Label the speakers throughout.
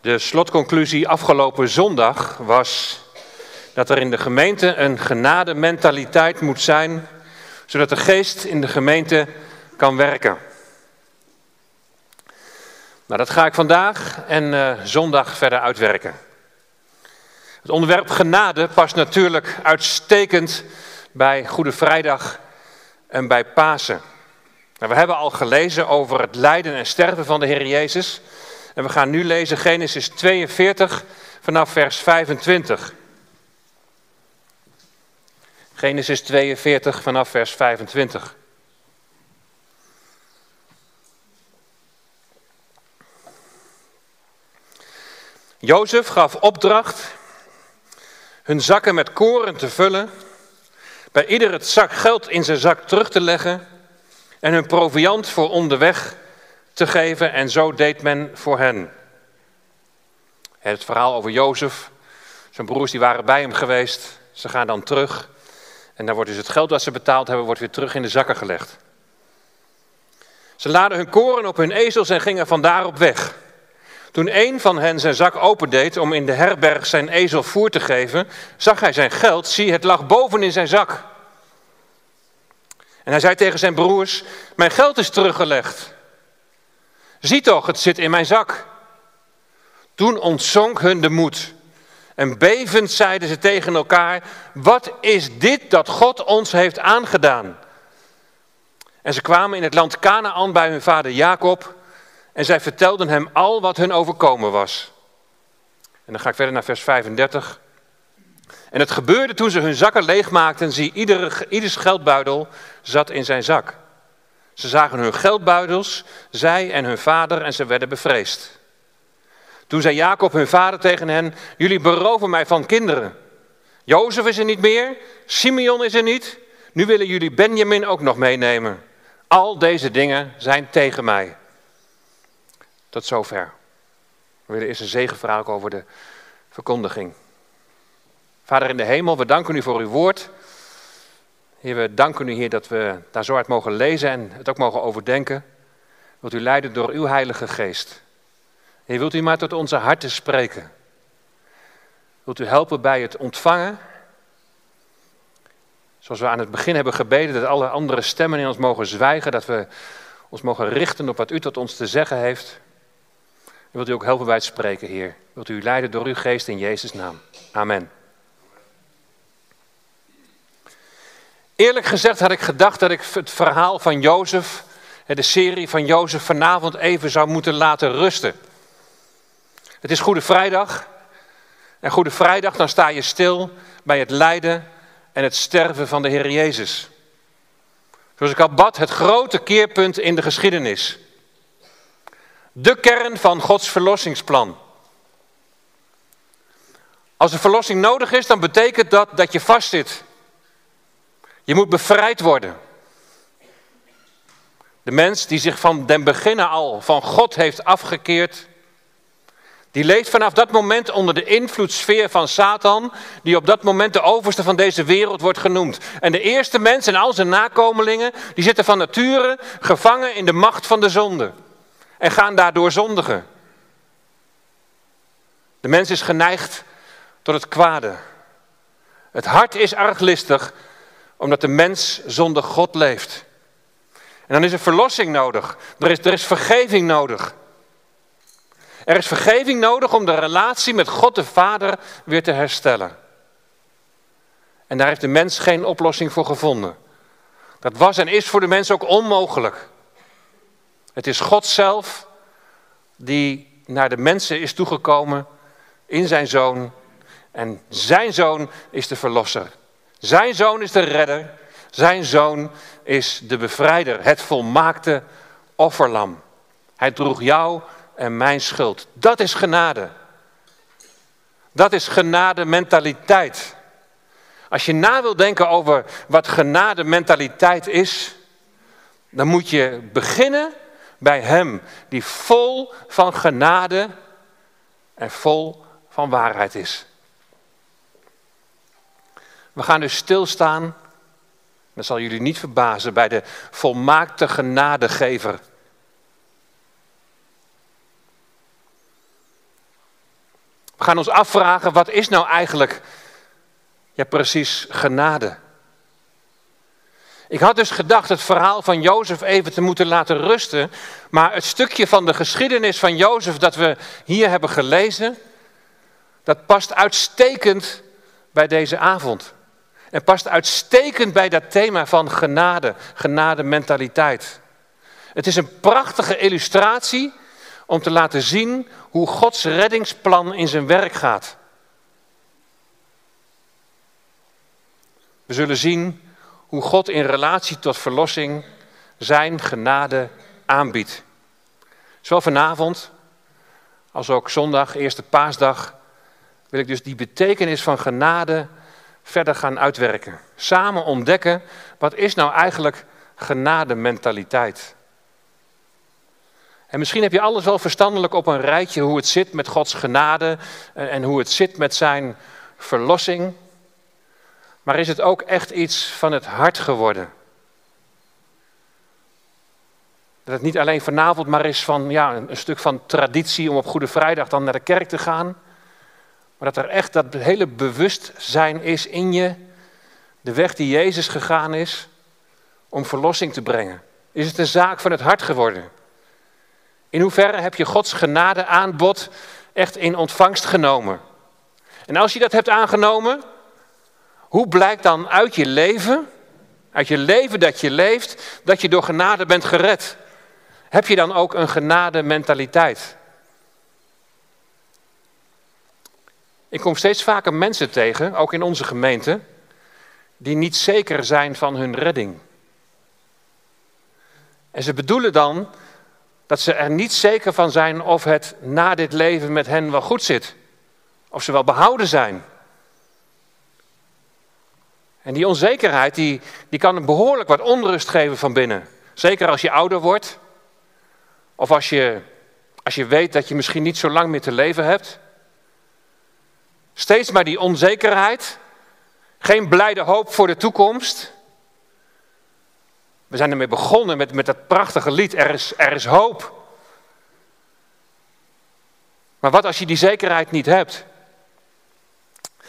Speaker 1: De slotconclusie afgelopen zondag was dat er in de gemeente een genadementaliteit moet zijn, zodat de geest in de gemeente kan werken. Nou, dat ga ik vandaag en uh, zondag verder uitwerken. Het onderwerp genade past natuurlijk uitstekend bij Goede Vrijdag en bij Pasen. Nou, we hebben al gelezen over het lijden en sterven van de Heer Jezus. En we gaan nu lezen Genesis 42 vanaf vers 25. Genesis 42 vanaf vers 25. Jozef gaf opdracht hun zakken met koren te vullen, bij ieder het zak geld in zijn zak terug te leggen en hun proviand voor onderweg te geven en zo deed men voor hen. Het verhaal over Jozef, zijn broers die waren bij hem geweest, ze gaan dan terug en dan wordt dus het geld dat ze betaald hebben, wordt weer terug in de zakken gelegd. Ze laden hun koren op hun ezels en gingen vandaar op weg. Toen een van hen zijn zak opendeed om in de herberg zijn ezel voer te geven, zag hij zijn geld, zie het lag boven in zijn zak. En hij zei tegen zijn broers, mijn geld is teruggelegd. Zie toch, het zit in mijn zak. Toen ontzonk hun de moed. En bevend zeiden ze tegen elkaar, wat is dit dat God ons heeft aangedaan? En ze kwamen in het land Canaan bij hun vader Jacob en zij vertelden hem al wat hun overkomen was. En dan ga ik verder naar vers 35. En het gebeurde toen ze hun zakken leegmaakten, zie iedere, ieders geldbuidel zat in zijn zak. Ze zagen hun geldbuidels, zij en hun vader, en ze werden bevreesd. Toen zei Jacob hun vader tegen hen, jullie beroven mij van kinderen. Jozef is er niet meer, Simeon is er niet, nu willen jullie Benjamin ook nog meenemen. Al deze dingen zijn tegen mij. Tot zover. We willen eerst een zegen over de verkondiging. Vader in de hemel, we danken u voor uw woord. Heer, we danken u, Heer, dat we daar zo uit mogen lezen en het ook mogen overdenken. Wilt u leiden door uw Heilige Geest. Heer, wilt u maar tot onze harten spreken. Wilt u helpen bij het ontvangen. Zoals we aan het begin hebben gebeden, dat alle andere stemmen in ons mogen zwijgen. Dat we ons mogen richten op wat u tot ons te zeggen heeft. wilt u ook helpen bij het spreken, Heer. Wilt u leiden door uw geest in Jezus' naam. Amen. Eerlijk gezegd had ik gedacht dat ik het verhaal van Jozef, de serie van Jozef, vanavond even zou moeten laten rusten. Het is Goede Vrijdag. En Goede Vrijdag, dan sta je stil bij het lijden en het sterven van de Heer Jezus. Zoals ik al bad, het grote keerpunt in de geschiedenis. De kern van Gods verlossingsplan. Als er verlossing nodig is, dan betekent dat dat je vastzit. Je moet bevrijd worden. De mens die zich van den beginnen al van God heeft afgekeerd, die leeft vanaf dat moment onder de invloedssfeer van Satan, die op dat moment de overste van deze wereld wordt genoemd. En de eerste mens en al zijn nakomelingen, die zitten van nature gevangen in de macht van de zonde en gaan daardoor zondigen. De mens is geneigd tot het kwade. Het hart is arglistig omdat de mens zonder God leeft. En dan is er verlossing nodig. Er is, er is vergeving nodig. Er is vergeving nodig om de relatie met God de Vader weer te herstellen. En daar heeft de mens geen oplossing voor gevonden. Dat was en is voor de mens ook onmogelijk. Het is God zelf die naar de mensen is toegekomen in zijn zoon. En zijn zoon is de verlosser. Zijn zoon is de redder. Zijn zoon is de bevrijder, het volmaakte offerlam. Hij droeg jou en mijn schuld. Dat is genade. Dat is genade mentaliteit. Als je na wil denken over wat genade mentaliteit is, dan moet je beginnen bij Hem die vol van genade en vol van waarheid is. We gaan dus stilstaan, dat zal jullie niet verbazen, bij de volmaakte genadegever. We gaan ons afvragen, wat is nou eigenlijk, ja precies, genade? Ik had dus gedacht het verhaal van Jozef even te moeten laten rusten, maar het stukje van de geschiedenis van Jozef dat we hier hebben gelezen, dat past uitstekend bij deze avond. En past uitstekend bij dat thema van genade, genade mentaliteit. Het is een prachtige illustratie om te laten zien hoe Gods reddingsplan in zijn werk gaat. We zullen zien hoe God in relatie tot verlossing zijn genade aanbiedt. Zowel vanavond als ook zondag, eerste paasdag, wil ik dus die betekenis van genade verder gaan uitwerken. Samen ontdekken, wat is nou eigenlijk genadementaliteit? En misschien heb je alles wel verstandelijk op een rijtje hoe het zit met Gods genade en hoe het zit met zijn verlossing. Maar is het ook echt iets van het hart geworden? Dat het niet alleen vanavond maar is van ja, een stuk van traditie om op Goede Vrijdag dan naar de kerk te gaan. Maar dat er echt dat hele bewustzijn is in je, de weg die Jezus gegaan is, om verlossing te brengen. Is het een zaak van het hart geworden? In hoeverre heb je Gods genade aanbod echt in ontvangst genomen? En als je dat hebt aangenomen, hoe blijkt dan uit je leven, uit je leven dat je leeft, dat je door genade bent gered? Heb je dan ook een genade mentaliteit? Ik kom steeds vaker mensen tegen, ook in onze gemeente, die niet zeker zijn van hun redding. En ze bedoelen dan dat ze er niet zeker van zijn of het na dit leven met hen wel goed zit. Of ze wel behouden zijn. En die onzekerheid die, die kan behoorlijk wat onrust geven van binnen. Zeker als je ouder wordt. Of als je, als je weet dat je misschien niet zo lang meer te leven hebt. Steeds maar die onzekerheid. Geen blijde hoop voor de toekomst. We zijn ermee begonnen met, met dat prachtige lied. Er is, er is hoop. Maar wat als je die zekerheid niet hebt?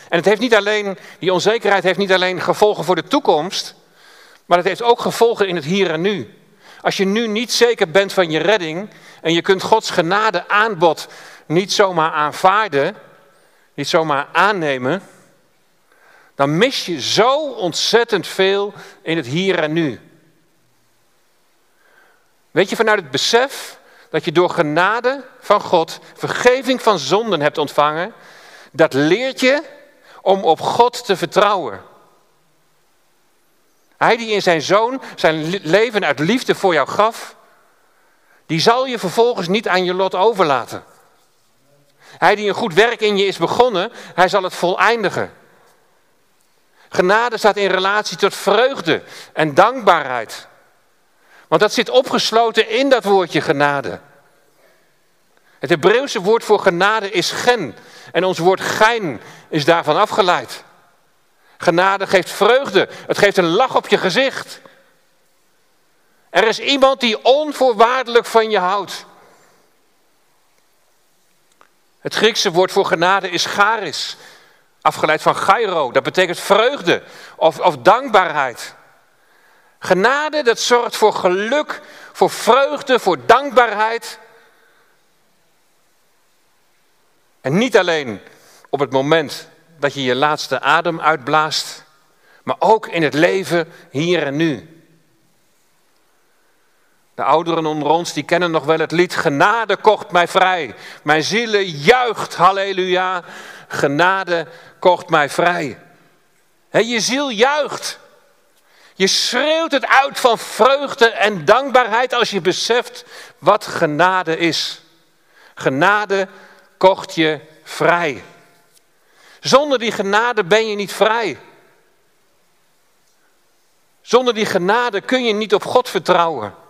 Speaker 1: En het heeft niet alleen, die onzekerheid heeft niet alleen gevolgen voor de toekomst, maar het heeft ook gevolgen in het hier en nu. Als je nu niet zeker bent van je redding en je kunt Gods genade aanbod niet zomaar aanvaarden, niet zomaar aannemen, dan mis je zo ontzettend veel in het hier en nu. Weet je, vanuit het besef dat je door genade van God vergeving van zonden hebt ontvangen, dat leert je om op God te vertrouwen. Hij die in zijn zoon zijn leven uit liefde voor jou gaf, die zal je vervolgens niet aan je lot overlaten. Hij die een goed werk in je is begonnen, hij zal het voleindigen. Genade staat in relatie tot vreugde en dankbaarheid. Want dat zit opgesloten in dat woordje genade. Het Hebreeuwse woord voor genade is gen. En ons woord gein is daarvan afgeleid. Genade geeft vreugde. Het geeft een lach op je gezicht. Er is iemand die onvoorwaardelijk van je houdt. Het Griekse woord voor genade is charis, afgeleid van gairo. Dat betekent vreugde of, of dankbaarheid. Genade, dat zorgt voor geluk, voor vreugde, voor dankbaarheid. En niet alleen op het moment dat je je laatste adem uitblaast, maar ook in het leven hier en nu. De ouderen onder ons die kennen nog wel het lied Genade kocht mij vrij. Mijn zielen juicht, halleluja. Genade kocht mij vrij. je ziel juicht. Je schreeuwt het uit van vreugde en dankbaarheid als je beseft wat genade is. Genade kocht je vrij. Zonder die genade ben je niet vrij. Zonder die genade kun je niet op God vertrouwen.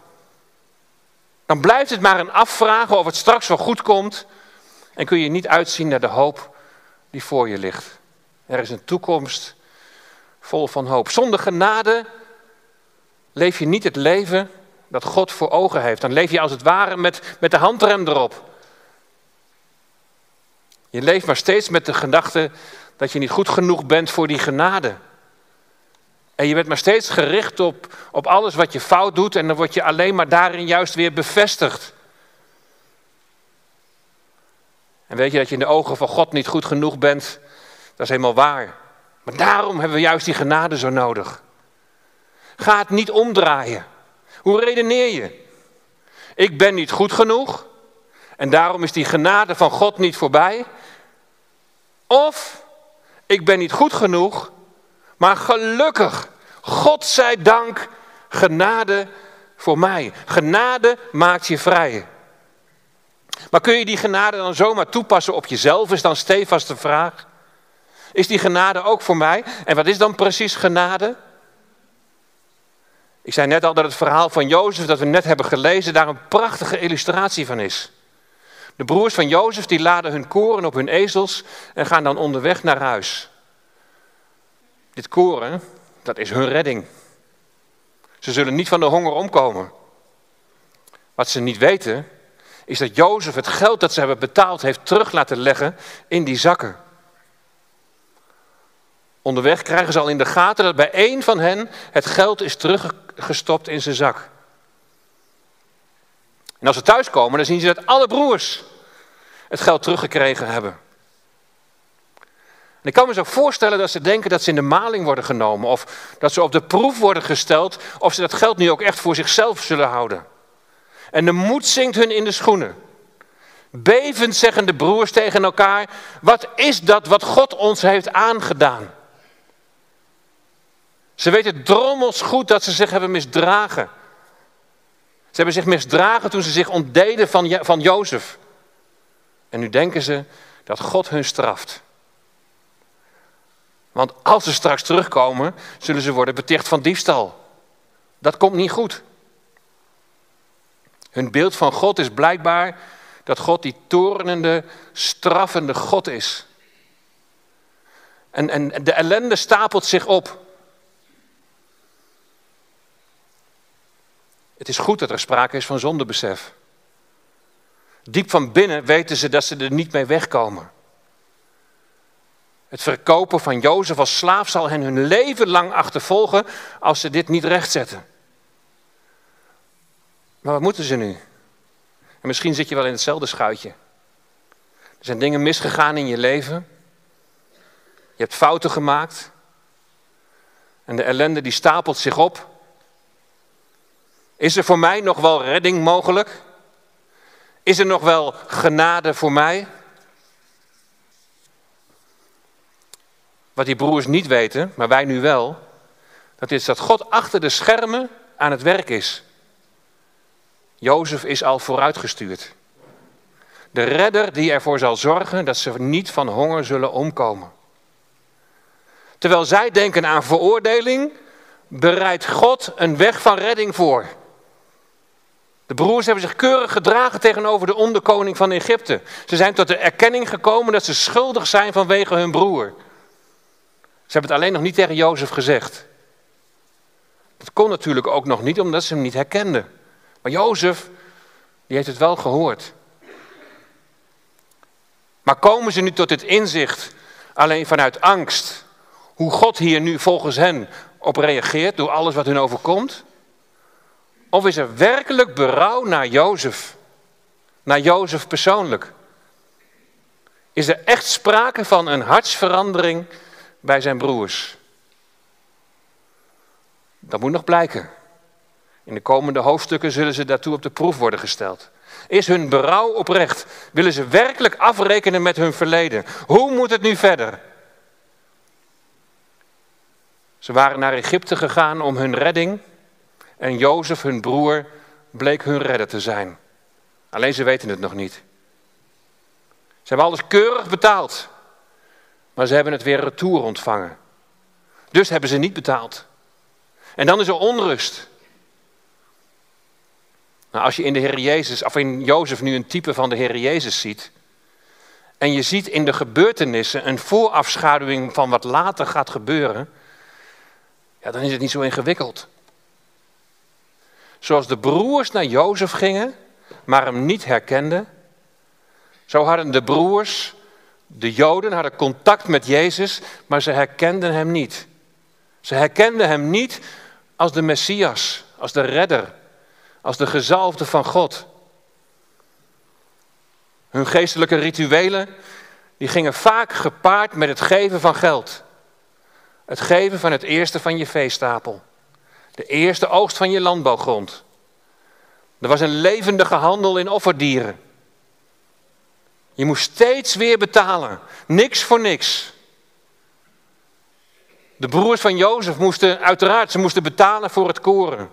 Speaker 1: Dan blijft het maar een afvragen of het straks wel goed komt. En kun je niet uitzien naar de hoop die voor je ligt. Er is een toekomst vol van hoop. Zonder genade leef je niet het leven dat God voor ogen heeft. Dan leef je als het ware met, met de handrem erop. Je leeft maar steeds met de gedachte dat je niet goed genoeg bent voor die genade. En je bent maar steeds gericht op, op alles wat je fout doet en dan word je alleen maar daarin juist weer bevestigd. En weet je dat je in de ogen van God niet goed genoeg bent? Dat is helemaal waar. Maar daarom hebben we juist die genade zo nodig. Ga het niet omdraaien. Hoe redeneer je? Ik ben niet goed genoeg en daarom is die genade van God niet voorbij. Of ik ben niet goed genoeg, maar gelukkig, God zij dank, genade voor mij. Genade maakt je vrij. Maar kun je die genade dan zomaar toepassen op jezelf, is dan stevast de vraag. Is die genade ook voor mij? En wat is dan precies genade? Ik zei net al dat het verhaal van Jozef dat we net hebben gelezen daar een prachtige illustratie van is. De broers van Jozef die laden hun koren op hun ezels en gaan dan onderweg naar huis. Dit koren, dat is hun redding. Ze zullen niet van de honger omkomen. Wat ze niet weten, is dat Jozef het geld dat ze hebben betaald heeft terug laten leggen in die zakken. Onderweg krijgen ze al in de gaten dat bij één van hen het geld is teruggestopt in zijn zak. En als ze thuiskomen, dan zien ze dat alle broers het geld teruggekregen hebben. En ik kan me zo voorstellen dat ze denken dat ze in de maling worden genomen of dat ze op de proef worden gesteld of ze dat geld nu ook echt voor zichzelf zullen houden. En de moed zinkt hun in de schoenen. Bevend zeggen de broers tegen elkaar: Wat is dat wat God ons heeft aangedaan? Ze weten drommels goed dat ze zich hebben misdragen. Ze hebben zich misdragen toen ze zich ontdeden van, van Jozef. En nu denken ze dat God hun straft. Want als ze straks terugkomen, zullen ze worden beticht van diefstal. Dat komt niet goed. Hun beeld van God is blijkbaar dat God die torenende, straffende God is. En, en de ellende stapelt zich op. Het is goed dat er sprake is van zondebesef. Diep van binnen weten ze dat ze er niet mee wegkomen. Het verkopen van Jozef als slaaf zal hen hun leven lang achtervolgen als ze dit niet rechtzetten. Maar wat moeten ze nu? En misschien zit je wel in hetzelfde schuitje. Er zijn dingen misgegaan in je leven. Je hebt fouten gemaakt. En de ellende die stapelt zich op. Is er voor mij nog wel redding mogelijk? Is er nog wel genade voor mij? Wat die broers niet weten, maar wij nu wel, dat is dat God achter de schermen aan het werk is. Jozef is al vooruitgestuurd. De redder die ervoor zal zorgen dat ze niet van honger zullen omkomen. Terwijl zij denken aan veroordeling, bereidt God een weg van redding voor. De broers hebben zich keurig gedragen tegenover de onderkoning van Egypte. Ze zijn tot de erkenning gekomen dat ze schuldig zijn vanwege hun broer. Ze hebben het alleen nog niet tegen Jozef gezegd. Dat kon natuurlijk ook nog niet, omdat ze hem niet herkenden. Maar Jozef, die heeft het wel gehoord. Maar komen ze nu tot het inzicht, alleen vanuit angst, hoe God hier nu volgens hen op reageert door alles wat hun overkomt? Of is er werkelijk berouw naar Jozef? Naar Jozef persoonlijk? Is er echt sprake van een hartsverandering bij zijn broers? Dat moet nog blijken. In de komende hoofdstukken zullen ze daartoe op de proef worden gesteld. Is hun berouw oprecht? Willen ze werkelijk afrekenen met hun verleden? Hoe moet het nu verder? Ze waren naar Egypte gegaan om hun redding en Jozef, hun broer, bleek hun redder te zijn. Alleen ze weten het nog niet. Ze hebben alles keurig betaald. Maar ze hebben het weer retour ontvangen. Dus hebben ze niet betaald. En dan is er onrust. Nou, als je in de Heer Jezus, of in Jozef nu een type van de Heer Jezus ziet. En je ziet in de gebeurtenissen een voorafschaduwing van wat later gaat gebeuren. Ja, dan is het niet zo ingewikkeld. Zoals de broers naar Jozef gingen, maar hem niet herkenden, zo hadden de broers De Joden hadden contact met Jezus, maar ze herkenden hem niet. Ze herkenden hem niet als de Messias, als de redder, als de gezalfde van God. Hun geestelijke rituelen die gingen vaak gepaard met het geven van geld. Het geven van het eerste van je veestapel. De eerste oogst van je landbouwgrond. Er was een levendige handel in offerdieren. Je moest steeds weer betalen. Niks voor niks. De broers van Jozef moesten, uiteraard, ze moesten betalen voor het koren.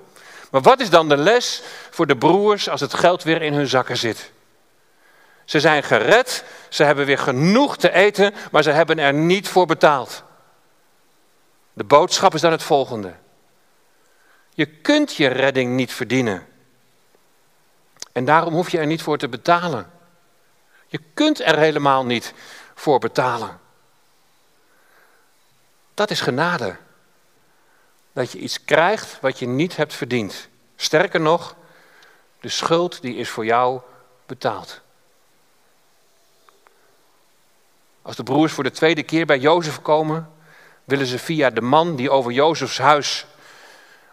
Speaker 1: Maar wat is dan de les voor de broers als het geld weer in hun zakken zit? Ze zijn gered, ze hebben weer genoeg te eten, maar ze hebben er niet voor betaald. De boodschap is dan het volgende. Je kunt je redding niet verdienen. En daarom hoef je er niet voor te betalen. Je kunt er helemaal niet voor betalen. Dat is genade. Dat je iets krijgt wat je niet hebt verdiend. Sterker nog, de schuld die is voor jou betaald. Als de broers voor de tweede keer bij Jozef komen, willen ze via de man die over Jozefs huis,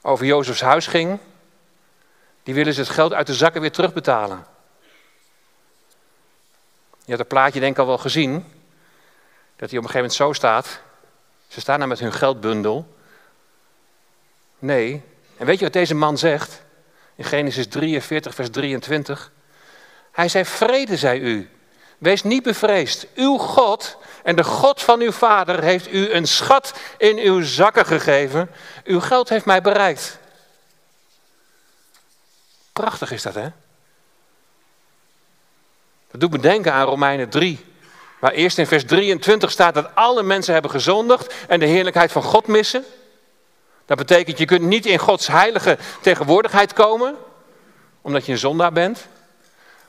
Speaker 1: over Jozefs huis ging, die willen ze het geld uit de zakken weer terugbetalen. Je hebt het plaatje denk ik al wel gezien, dat hij op een gegeven moment zo staat. Ze staan daar met hun geldbundel. Nee. En weet je wat deze man zegt? In Genesis 43, vers 23. Hij zei, vrede zij u. Wees niet bevreesd. Uw God en de God van uw vader heeft u een schat in uw zakken gegeven. Uw geld heeft mij bereikt. Prachtig is dat, hè? Dat doet me denken aan Romeinen 3. Waar eerst in vers 23 staat dat alle mensen hebben gezondigd en de heerlijkheid van God missen. Dat betekent, je kunt niet in Gods heilige tegenwoordigheid komen, omdat je een zondaar bent.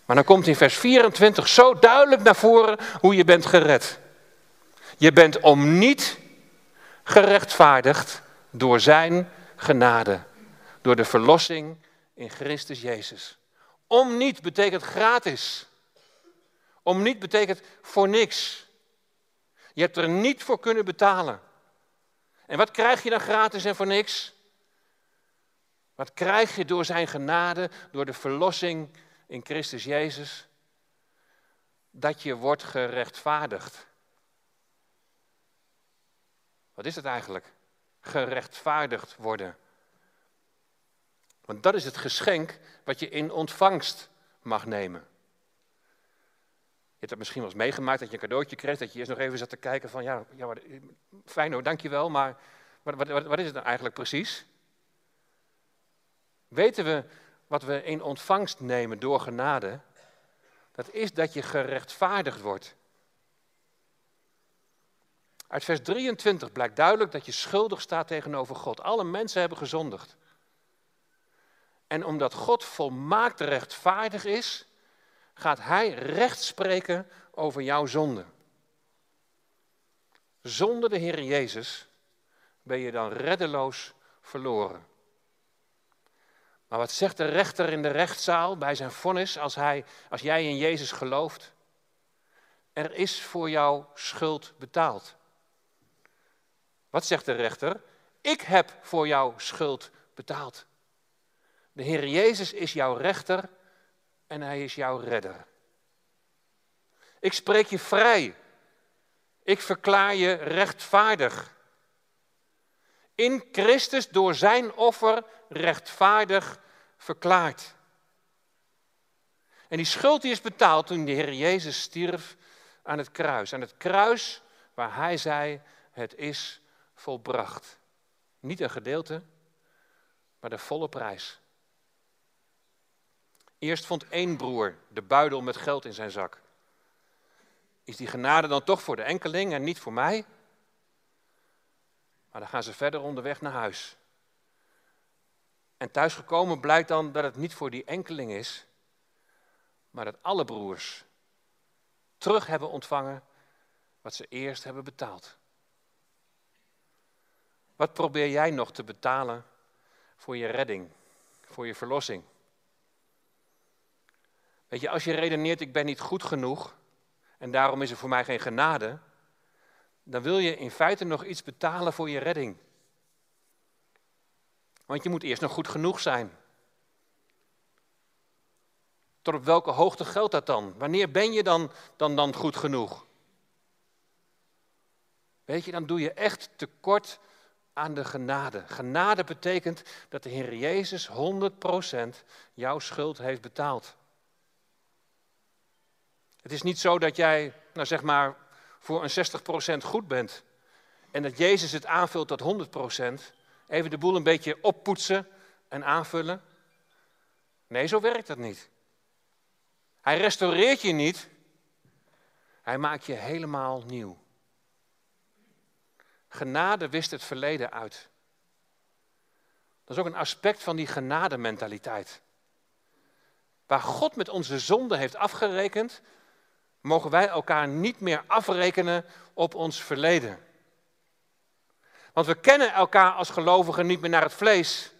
Speaker 1: Maar dan komt in vers 24 zo duidelijk naar voren hoe je bent gered. Je bent om niet gerechtvaardigd door zijn genade. Door de verlossing in Christus Jezus. Om niet betekent gratis. Om niet betekent voor niks. Je hebt er niet voor kunnen betalen. En wat krijg je dan gratis en voor niks? Wat krijg je door zijn genade, door de verlossing in Christus Jezus? Dat je wordt gerechtvaardigd. Wat is het eigenlijk? Gerechtvaardigd worden. Want dat is het geschenk wat je in ontvangst mag nemen. Hebt het misschien wel eens meegemaakt dat je een cadeautje kreeg, dat je eerst nog even zat te kijken van, ja, ja fijn hoor, dankjewel, maar wat, wat, wat is het nou eigenlijk precies? Weten we wat we in ontvangst nemen door genade? Dat is dat je gerechtvaardigd wordt. Uit vers 23 blijkt duidelijk dat je schuldig staat tegenover God. Alle mensen hebben gezondigd. En omdat God volmaakt rechtvaardig is, gaat Hij recht spreken over jouw zonde. Zonder de Heer Jezus ben je dan reddeloos verloren. Maar wat zegt de rechter in de rechtszaal bij zijn vonnis als, hij, als jij in Jezus gelooft? Er is voor jouw schuld betaald. Wat zegt de rechter? Ik heb voor jouw schuld betaald. De Heer Jezus is jouw rechter en Hij is jouw redder. Ik spreek je vrij. Ik verklaar je rechtvaardig. In Christus door zijn offer rechtvaardig verklaard. En die schuld die is betaald toen de Heer Jezus stierf aan het kruis. Aan het kruis waar Hij zei, het is volbracht. Niet een gedeelte, maar de volle prijs. Eerst vond één broer de buidel met geld in zijn zak. Is die genade dan toch voor de enkeling en niet voor mij? Maar dan gaan ze verder onderweg naar huis. En thuisgekomen blijkt dan dat het niet voor die enkeling is, maar dat alle broers terug hebben ontvangen wat ze eerst hebben betaald. Wat probeer jij nog te betalen voor je redding, voor je verlossing? Weet je, als je redeneert, ik ben niet goed genoeg en daarom is er voor mij geen genade, dan wil je in feite nog iets betalen voor je redding. Want je moet eerst nog goed genoeg zijn. Tot op welke hoogte geldt dat dan? Wanneer ben je dan, dan, dan goed genoeg? Weet je, dan doe je echt tekort aan de genade. Genade betekent dat de Heer Jezus 100% jouw schuld heeft betaald. Het is niet zo dat jij, nou zeg maar, voor een 60% goed bent. En dat Jezus het aanvult tot 100%. Even de boel een beetje oppoetsen en aanvullen. Nee, zo werkt dat niet. Hij restaureert je niet. Hij maakt je helemaal nieuw. Genade wist het verleden uit. Dat is ook een aspect van die genadementaliteit. Waar God met onze zonde heeft afgerekend, mogen wij elkaar niet meer afrekenen op ons verleden. Want we kennen elkaar als gelovigen niet meer naar het vlees,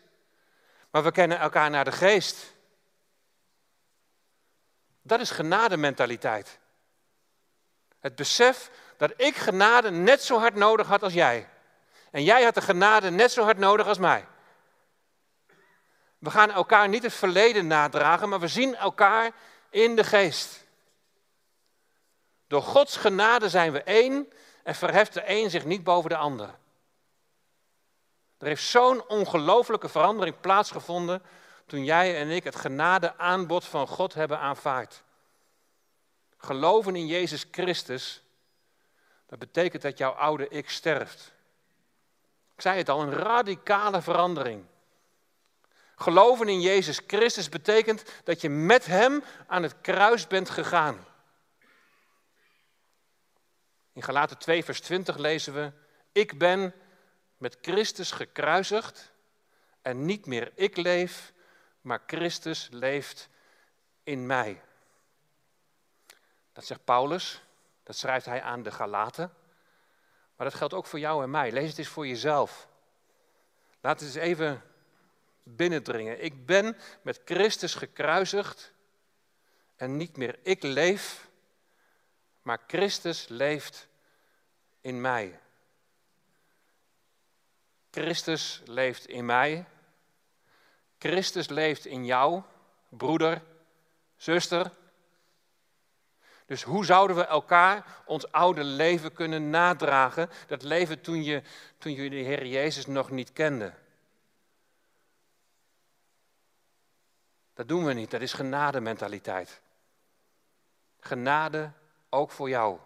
Speaker 1: maar we kennen elkaar naar de geest. Dat is genadementaliteit. Het besef dat ik genade net zo hard nodig had als jij. En jij had de genade net zo hard nodig als mij. We gaan elkaar niet het verleden nadragen, maar we zien elkaar in de geest. Door Gods genade zijn we één en verheft de een zich niet boven de ander. Er heeft zo'n ongelofelijke verandering plaatsgevonden toen jij en ik het genade aanbod van God hebben aanvaard. Geloven in Jezus Christus, dat betekent dat jouw oude ik sterft. Ik zei het al, een radicale verandering. Geloven in Jezus Christus betekent dat je met Hem aan het kruis bent gegaan. In Galaten 2, vers 20 lezen we: Ik ben met Christus gekruisigd en niet meer ik leef, maar Christus leeft in mij. Dat zegt Paulus, dat schrijft hij aan de Galaten. Maar dat geldt ook voor jou en mij. Lees het eens voor jezelf. Laat het eens even binnendringen. Ik ben met Christus gekruisigd en niet meer ik leef, maar Christus leeft in mij. Christus leeft in mij. Christus leeft in jou, broeder, zuster. Dus hoe zouden we elkaar ons oude leven kunnen nadragen? Dat leven toen je, toen je de Heer Jezus nog niet kende. Dat doen we niet, dat is genadementaliteit. Genade ook voor jou.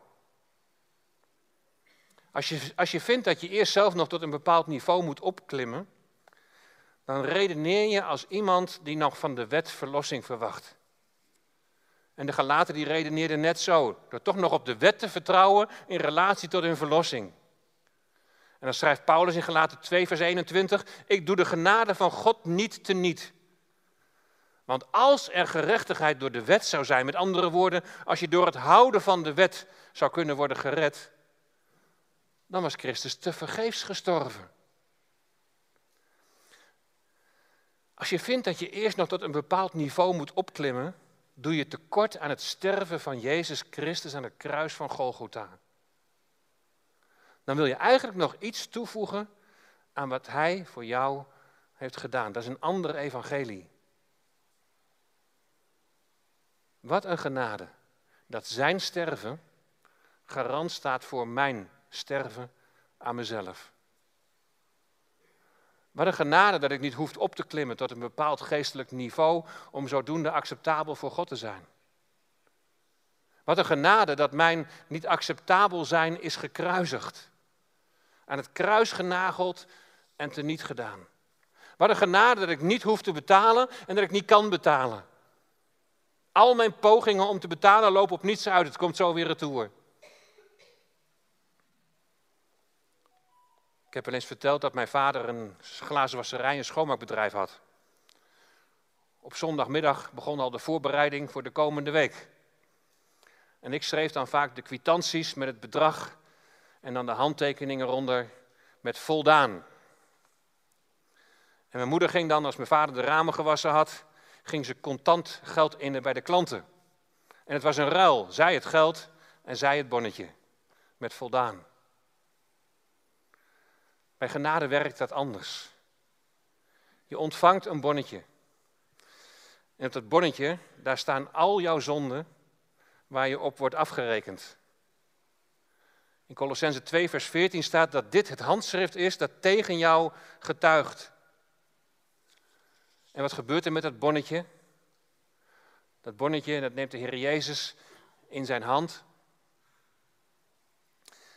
Speaker 1: Als je, als je vindt dat je eerst zelf nog tot een bepaald niveau moet opklimmen, dan redeneer je als iemand die nog van de wet verlossing verwacht. En de Galaten die redeneerden net zo, door toch nog op de wet te vertrouwen in relatie tot hun verlossing. En dan schrijft Paulus in Galaten 2, vers 21, ik doe de genade van God niet teniet. Want als er gerechtigheid door de wet zou zijn, met andere woorden, als je door het houden van de wet zou kunnen worden gered, dan was Christus te vergeefs gestorven. Als je vindt dat je eerst nog tot een bepaald niveau moet opklimmen, doe je tekort aan het sterven van Jezus Christus aan het kruis van Golgotha. Dan wil je eigenlijk nog iets toevoegen aan wat Hij voor jou heeft gedaan. Dat is een ander evangelie. Wat een genade dat Zijn sterven garant staat voor mijn sterven aan mezelf. Wat een genade dat ik niet hoef op te klimmen tot een bepaald geestelijk niveau om zodoende acceptabel voor God te zijn. Wat een genade dat mijn niet acceptabel zijn is gekruisigd. Aan het kruis genageld en teniet gedaan. Wat een genade dat ik niet hoef te betalen en dat ik niet kan betalen. Al mijn pogingen om te betalen lopen op niets uit. Het komt zo weer retour. Ik heb wel eens verteld dat mijn vader een glazenwasserij, een schoonmaakbedrijf had. Op zondagmiddag begon al de voorbereiding voor de komende week. En ik schreef dan vaak de kwitanties met het bedrag en dan de handtekeningen eronder met voldaan. En mijn moeder ging dan, als mijn vader de ramen gewassen had, ging ze contant geld innen bij de klanten. En het was een ruil. Zij het geld, en zij het bonnetje met voldaan. Bij genade werkt dat anders. Je ontvangt een bonnetje. En op dat bonnetje, daar staan al jouw zonden waar je op wordt afgerekend. In Colossense 2, vers 14 staat dat dit het handschrift is dat tegen jou getuigt. En wat gebeurt er met dat bonnetje? Dat bonnetje, dat neemt de Heer Jezus in zijn hand.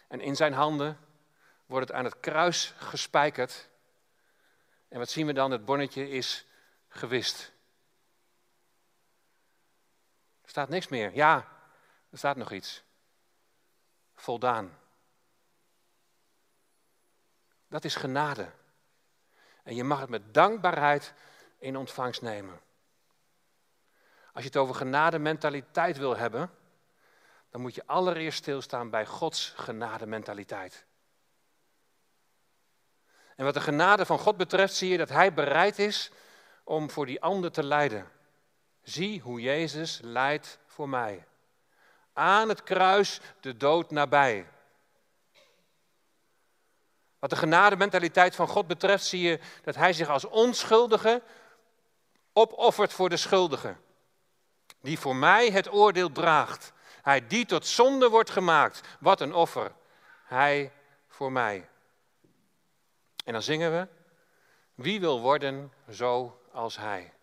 Speaker 1: En in zijn handen wordt het aan het kruis gespijkerd. En wat zien we dan? Het bonnetje is gewist. Er staat niks meer. Ja, er staat nog iets. Voldaan. Dat is genade. En je mag het met dankbaarheid in ontvangst nemen. Als je het over genade mentaliteit wil hebben, dan moet je allereerst stilstaan bij Gods genade mentaliteit. En wat de genade van God betreft, zie je dat Hij bereid is om voor die ander te lijden. Zie hoe Jezus lijdt voor mij. Aan het kruis de dood nabij. Wat de genadementaliteit van God betreft, zie je dat Hij zich als onschuldige opoffert voor de schuldige. Die voor mij het oordeel draagt. Hij die tot zonde wordt gemaakt. Wat een offer. Hij voor mij. En dan zingen we, wie wil worden zo als hij?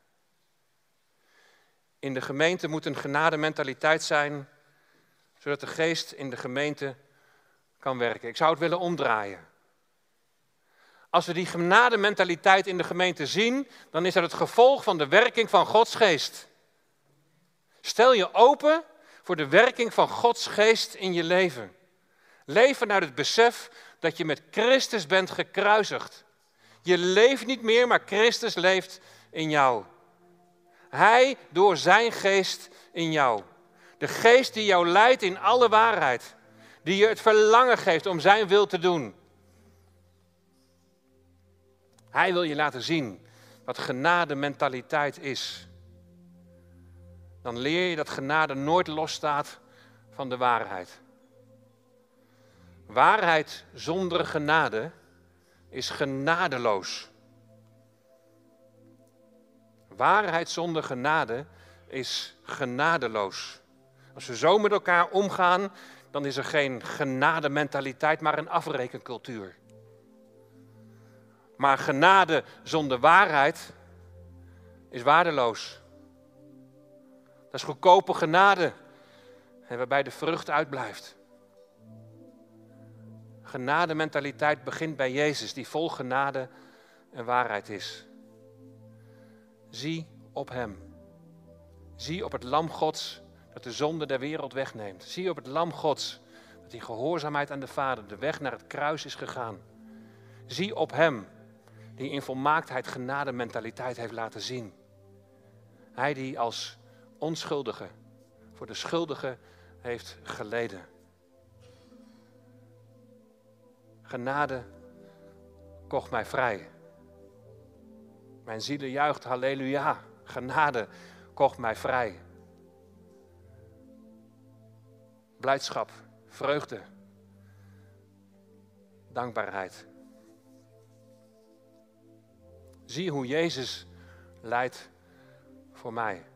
Speaker 1: In de gemeente moet een genadementaliteit zijn, zodat de geest in de gemeente kan werken. Ik zou het willen omdraaien. Als we die genadementaliteit in de gemeente zien, dan is dat het gevolg van de werking van Gods geest. Stel je open voor de werking van Gods geest in je leven. Leven uit het besef dat je met Christus bent gekruisigd. Je leeft niet meer, maar Christus leeft in jou. Hij door zijn geest in jou. De geest die jou leidt in alle waarheid. Die je het verlangen geeft om zijn wil te doen. Hij wil je laten zien wat genade mentaliteit is. Dan leer je dat genade nooit losstaat van de waarheid. Waarheid zonder genade is genadeloos. Waarheid zonder genade is genadeloos. Als we zo met elkaar omgaan, dan is er geen genadementaliteit, maar een afrekencultuur. Maar genade zonder waarheid is waardeloos. Dat is goedkope genade, waarbij de vrucht uitblijft. Genadementaliteit begint bij Jezus, die vol genade en waarheid is. Zie op Hem. Zie op het Lam Gods dat de zonde der wereld wegneemt. Zie op het Lam Gods dat in gehoorzaamheid aan de Vader de weg naar het kruis is gegaan. Zie op Hem die in volmaaktheid genadementaliteit heeft laten zien. Hij die als onschuldige voor de schuldige heeft geleden. Genade kocht mij vrij. Mijn ziel juicht, halleluja. Genade kocht mij vrij. Blijdschap, vreugde, dankbaarheid. Zie hoe Jezus leidt voor mij.